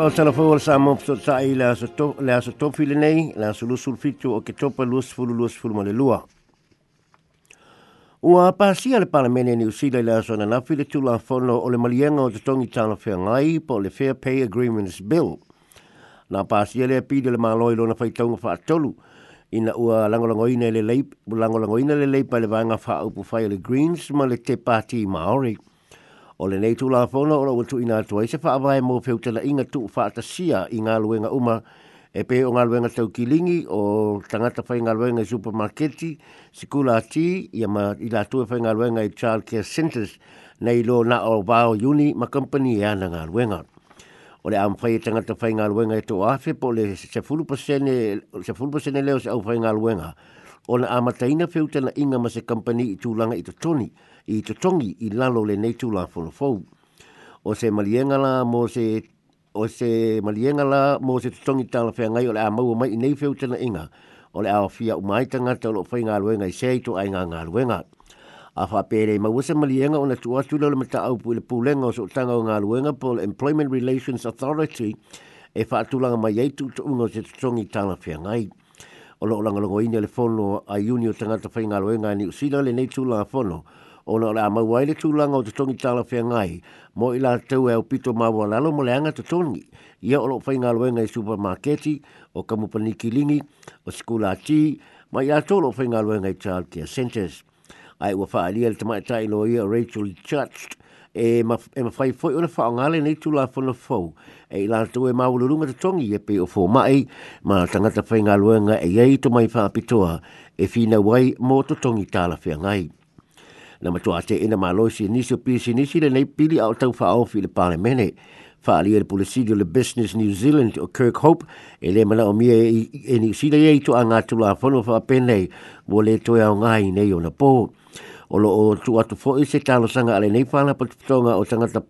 O telefo o sa mop so sa ila so to la so to fil nei la so lu sul fitu o ke topa lu sul lu sul mo le lua. O a pa si al parlamento ni usila la so na fil tu la fono o le malienga o te tongi tala fe ngai po le fair pay agreements bill. Na pa si le pi de le maloi lo na fai tonga fa tolu ina ua langolango ina le lei langolango ina le lei pa le vanga fa upu fai le greens ma le te party maori. O le nei tūlā whaona o lau ina atua i se whaavai mō pheutana inga tū whaata sia i ngā luenga uma e pē o ngā luenga tau ki lingi o tangata whai ngā luenga supermarketi, sikula ati i ama i la tūe whai ngā luenga i child care centers nei lo na o vāo uni ma company e ana ngā luenga. O le am whai e tangata whai ngā luenga e tō awhi po le se fulupasene leo se au whai ngā luenga o na amataina pheutana inga ma se company i tūlanga i to toni i totongi i lalo le neitu la folofou. O se malienga la mo se o se malienga la mo se tutongi tala whea ngai o le a mau mai i nei whew tana inga o le awa fia tanga te o lo whai ngā luenga i sei to ai ngā ngā luenga. A wha pere mau se malienga o na tu atu le mata au pui le pūlenga o so tanga o ngā luenga po le Employment Relations Authority e wha atulanga mai eitu to ungo se tutongi tala whea ngai. O lo langa longo ini le fono a iuni tanga tangata whai ngā luenga ni usila le nei tu la whono o na la mau ai le o te tongi tāla whea ngai, mo i la tau e o pito mau a lalo mo leanga te tongi. Ia o lo whai ngā loenga i supermarketi, o kamupaniki lingi, o skula ti, ma i ato lo whai ngā loenga i child care centers. Ai ua whaa lia le tamaita i loia Rachel Church, e ma e ma fai foi ona fa ngale nei tu la fona fo e la tu e ma ulu lunga te tongi e pe o fo mai ma tanga te loe ngai e yei to mai fa pitoa e fina wai mo to tongi tala fe ngai na matua te ina malo si nisi o pisi nisi le nei pili au tau wha au file pāne mene. Wha alia le pulisidio le Business New Zealand o Kirk Hope e le o mie e ni sida to i tu a ngā tula a whanua wha penei wo le toi au ngā i nei o na pō. O lo o tu atu fo i se talo sanga ale nei whana patutonga o tangata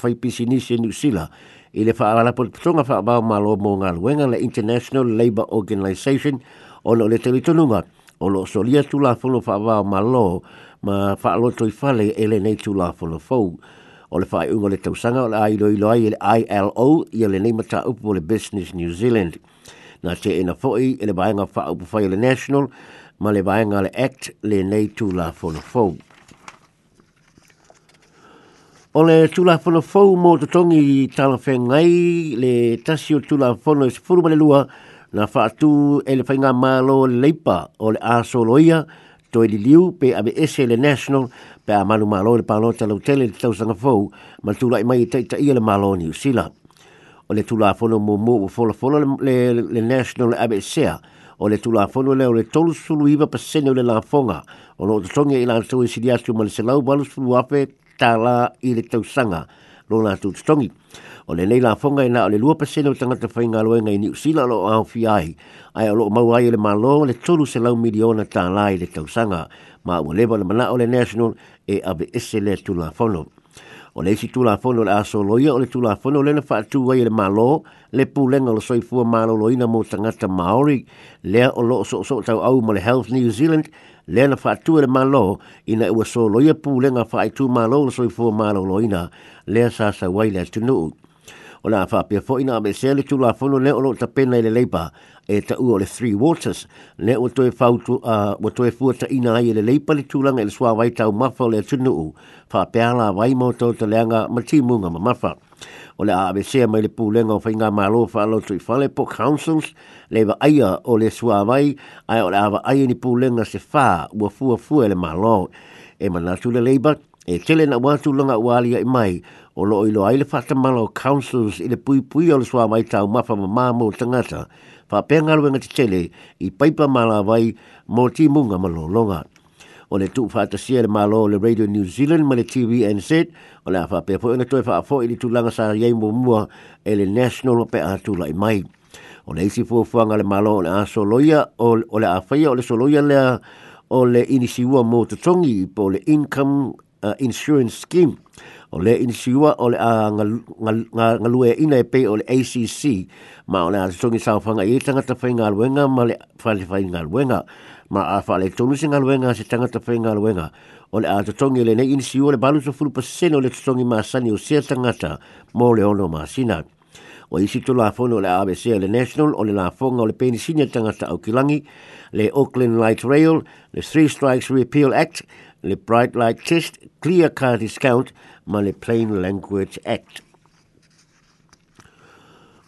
whai pisi si e New Zealand i le whaalala patutonga fa ba malo mō ngā luenga le International labor Organization o lo le tele to telitonunga o lo solia tula whanua wha abau malo ma whaaloto i whale e le nei tu la whala fau. O le whae unga le tausanga o le ai loi loai e le ILO i ele nei mata upu le Business New Zealand. Nā te ena fo'i e le baenga wha upu whai le National ma le baenga le Act le nei tū la whala fau. O le tūla whono fau mō te tongi tāna whengai le tasio tūla whono e sifuru le lua na whaatū ele le whainga mālo leipa o le āso loia toi li liu pe ave ese le national pe a malu malo le palota lo tele le tau sanga fou ma tula i mai i ta i le malo ni usila o le tula fono mo mo o fola fola le, le national le ave sea o le tula fono le o le tolu sulu iwa pa sene o le la fonga o lo tonge i la tau i e sidi asu ma le selau balu sulu ape ta la i le tau sanga lo la tau tongi O le leila fonga ina o le lua pasene o tangata whai ngā loe ngai ni usila lo au fiahi. Ai o lo mau ai le malo le tolu se lau miliona tā lai le tausanga. Ma o lewa le mana o le national e ave ese le tula fono. O le isi tula fono le aso loia o le tula fono le na whaatu ai le malo le pūlenga lo soifua malo loina mo tangata Maori. Lea o lo so so tau au ma le Health New Zealand lea na whaatu le malo ina ua so loia pūlenga whaatu malo lo soifua malo loina lea sa sa wai le tunuu o fa pe fo ina be sele tu la fo lo le o ta pena le leipa e ta u o le three waters le o to e fa tu a o to e ta ina ai le leipa le tu la ngel swa vai tau ma fo le tu nu u fa pe ala vai mo to to le nga ma ti mu nga ma ma fa o le abe se mai le pulenga o fa inga ma lo fa lo tu fa le po councils le va ai o le swa vai ai o le ava ai ni pulenga se fa wo fu fo le ma lo e ma na tu le leipa e tele na wa tu lo nga wa ali mai o lo ilo aile fata malo councils ile pui pui o le swa mai tau mafa ma maa mo tangata fa penga luenga te tele i paipa mala vai mo ti munga malo longa. O le tu fata sia le malo le Radio New Zealand ma le TVNZ o le afa pe foi ona toi fa afo ili tu langa sa yei mo mua e le national pe atu lai mai. O le isi fuafuanga le malo o le aso loia o le afaia o le so loia lea o le inisiua mo tutongi po le income uh, insurance scheme o le inisiua o le ngalue e ina e pe o le ACC ma o le atatongi saofanga i tangata whai ngā luenga ma le whale whai ngā luenga ma a whale tonu se ngā luenga se tangata whai ngā luenga o le atatongi le nei inisiua le balu so fulupa seno le atatongi ma sani o sia tangata mo le ono ma sinat wa isi to la fono le ABC le National o le la fono le peni sinia tangata au kilangi le Auckland Light Rail le Three Strikes Repeal Act le Bright Light Test Clear Car Discount ma le Plain Language Act.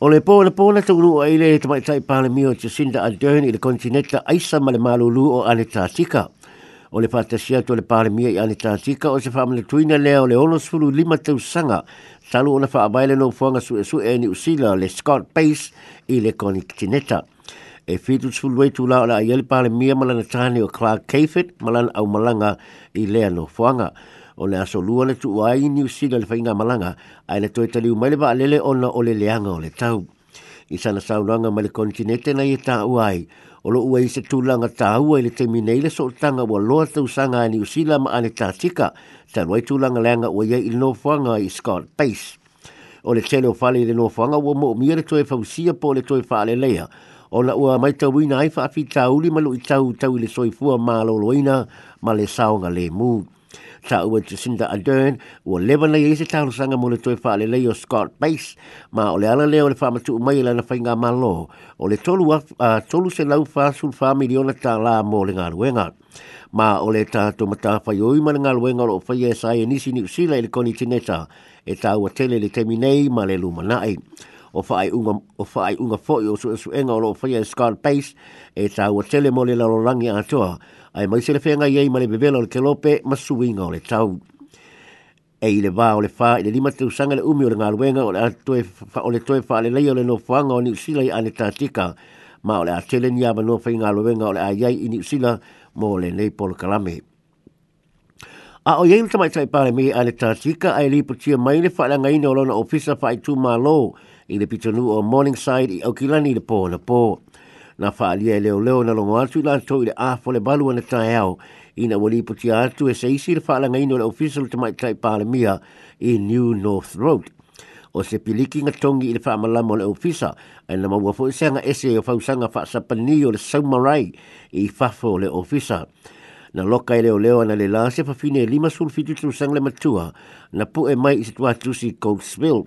O le pō na pō na tūru o eile e tamaitai pāle mio te sinda a dern i le kontineta aisa ma le malulu o ane tātika. tika o le fatasia to le paremia i ane tātika o se whamale tuina lea o le holo lima tau sanga talu o na whaabaile no fuanga su e su e ni usila le Scott Pace i le konikineta. E fitu suru e tu la o la i le paremia malana tāne o Clark Kayfet malana au malanga i lea no fuanga. O le aso lua le tu uai ni usila le whainga malanga ai le toi tali umaile ba alele ona o le leanga o le tau. I sana saunanga ma le konikineta na i ta uai. Olo lo ua i se tūlanga tāhua i le te minei le so tanga wa loa tau sanga e ni usila ma ane tātika, tan wai tūlanga leanga ua ia i le nōwhanga i Scott Pace. O le tele o whale i le nōwhanga ua mo mia le toi fausia po le toi whaale leia, o na ua mai tau ina ai whaafi tāuli malu i tau tau i le soifua mā loloina ma le saonga le mūt sa ua Jacinda Ardern ua lewa nei eise tāru sanga mo le toi wha le leo Scott Bass ma ole ala leo le wha matu umai e lana whai ngā malo ole le tolu, uh, tolu se lau wha sul wha miliona tā la mo le ngā ruenga ma ole le tātou mata whai oi mana ngā ruenga lo whai e sai e nisi ni usila e koni tineta e tā ua tele le temi nei ma le lumanai o fai unga o fai unga foi o su enga o fai scar base e sa o sele mo le lo langi a tua ai mai sele fenga ye mai bevelo le kelope ma suinga o le tau e ile va o le fa le lima te usanga le umi o le ngā ruenga o le toe fa le lei o le no fuanga o ni sila i ane tātika ma o le atele ni ama no fai ngā ruenga o le aiai i ni sila mo le nei polo kalame. A o yeilu tamai tai pare me ane tātika ai li putia mai le fa ina o lona ofisa fai tu malo i le pitonu o Morningside i Aukilani i le pō na pō. Nā whaalia i e leo leo na longo atu i lātou i le āfo le balu ana tae au i na wali puti atu e seisi le whaalanga ino le official te mai tai pālamia i New North Road. O se piliki ngā tongi i le whaamalama o le ofisa e na maua i seanga ese o fausanga whaasapani o le saumarai i fafo le ofisa. Ofisa na loka ele leo na le la se fa fine e lima sul fitu tu sang le matua na pu e mai se tua tu si cold spill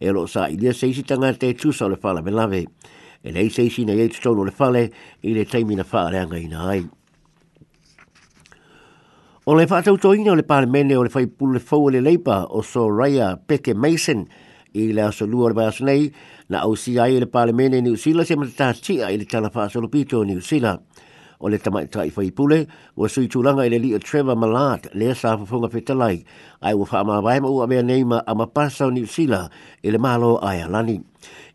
e lo sa ilia se si tanga te tu sa le fala melave e lei se si na ye tu tolo le fale i le taimi na fa le anga ina ai o le fa tau to ina le pa le mene o le fai pul le fau le leipa o so raya peke mason i le aso lua le vaas nei na au si ai e le pa le mene ni usila se matata tia i le tala fa aso lupito ni usila ni usila o le tamai tai fai pule o sui tūlanga i le li o Trevor Malat le sa fafunga fetalai ai o wha amabai ma ua mea neima a mapasa o New Sila i le malo ai alani.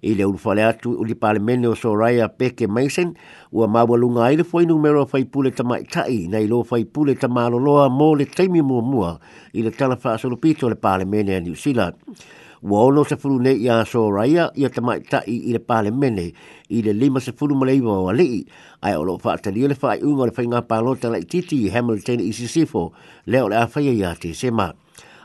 I le ulufale atu u li pale mene o Soraya Peke Mason ua mawa lunga ai le fwai numero a fai pule tamai tai na i lo fai pule tamaloloa mō le teimi mua mua i le talafa asolupito le pale mene a New Zealand. Wa ono se furu ne ia so raia ia te mai tai i le pale mene i le lima se furu male iwa o alii. Ai o loo wha atari le wha i unga le whainga pālota lai titi i Hamilton i Sisifo leo le awhaia ia te sema.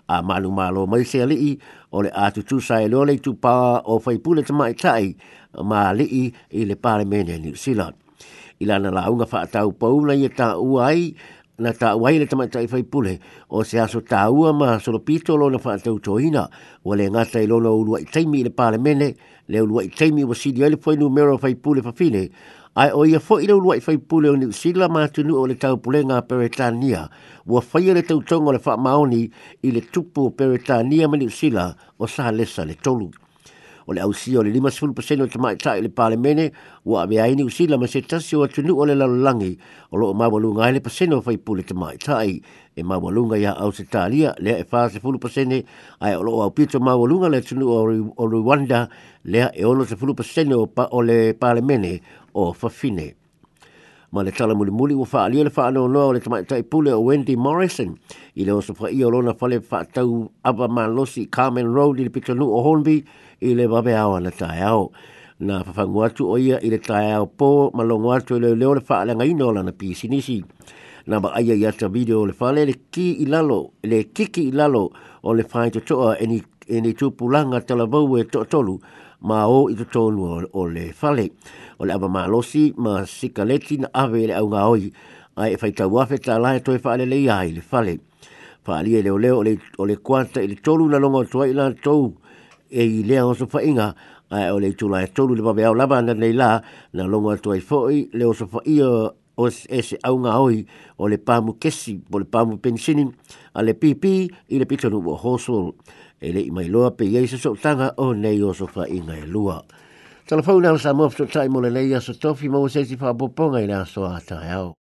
A malu malo mai se alii o le atu tu leo le tu pā o whaipule te mai tai ma alii i le pale mene New Zealand. Ilana la unga wha atau pauna i e ta uai i na ta wai le tamata i faipule o se aso ta ua ma solopito lo na fata utoina o le ngata i lona ulua i taimi le pale mene le ulua i taimi wa sidi ele poi numero faipule fa fine ai o ia foi le ulua i faipule o ni usila ma tunu o le tau pule ngā peretania ua fai le tau tongo le fa maoni i le tupu peretania ma ni usila o sa lesa le tolu o le ausia o le lima sifulu pasene o tamaʻi taʻi i le palemene ua aveaini usila ma se tasi o atunuu o le lalolagi o loo maualuga ai le pasene o faipule tamaʻi taʻi e maualuga iā au se talia lea e fasefulu pasene ae o loo aupito maualuga le atunuu o ruanda lea e olo sefulu pasene o le palemene o fafine ma le tala muli muli wa faa lio le faa noa noa o le tamai tai pule o Wendy Morrison i le osa faa iyo lona fale faa tau aba malosi Carmen Road i le pita nu o Hornby i le babe awa na tae au na fafangu atu o ia i le tae au po malongu atu i e le leo le faa langa ino lana pisi nisi na ba aia iata video le fale le ki ilalo le kiki ilalo o le fai te toa e ni e ni tupulanga tala vau e to tolu ma o i tolu o le fale. O le ama malosi ma sika leti na ave le au oi e a e fai tau afe ta lai toi fale le ia i le fale. Fale e leo leo o le kuanta i le tolu na longa tua i la tou e i lea o sofa inga a e o le tula e tolu le babe au lava na nei la na longa tua i foi le o sofa ia o e se aunga oi o le pāmu kesi, o le pāmu pensini, a le pipi i le pitanu o hosol, e le imai loa pe iei se sotanga o nei o sofa i ngai lua. Talafau nao sa mofto tai mo le leia sa tofi mo se si whaapoponga i nao soa tai au.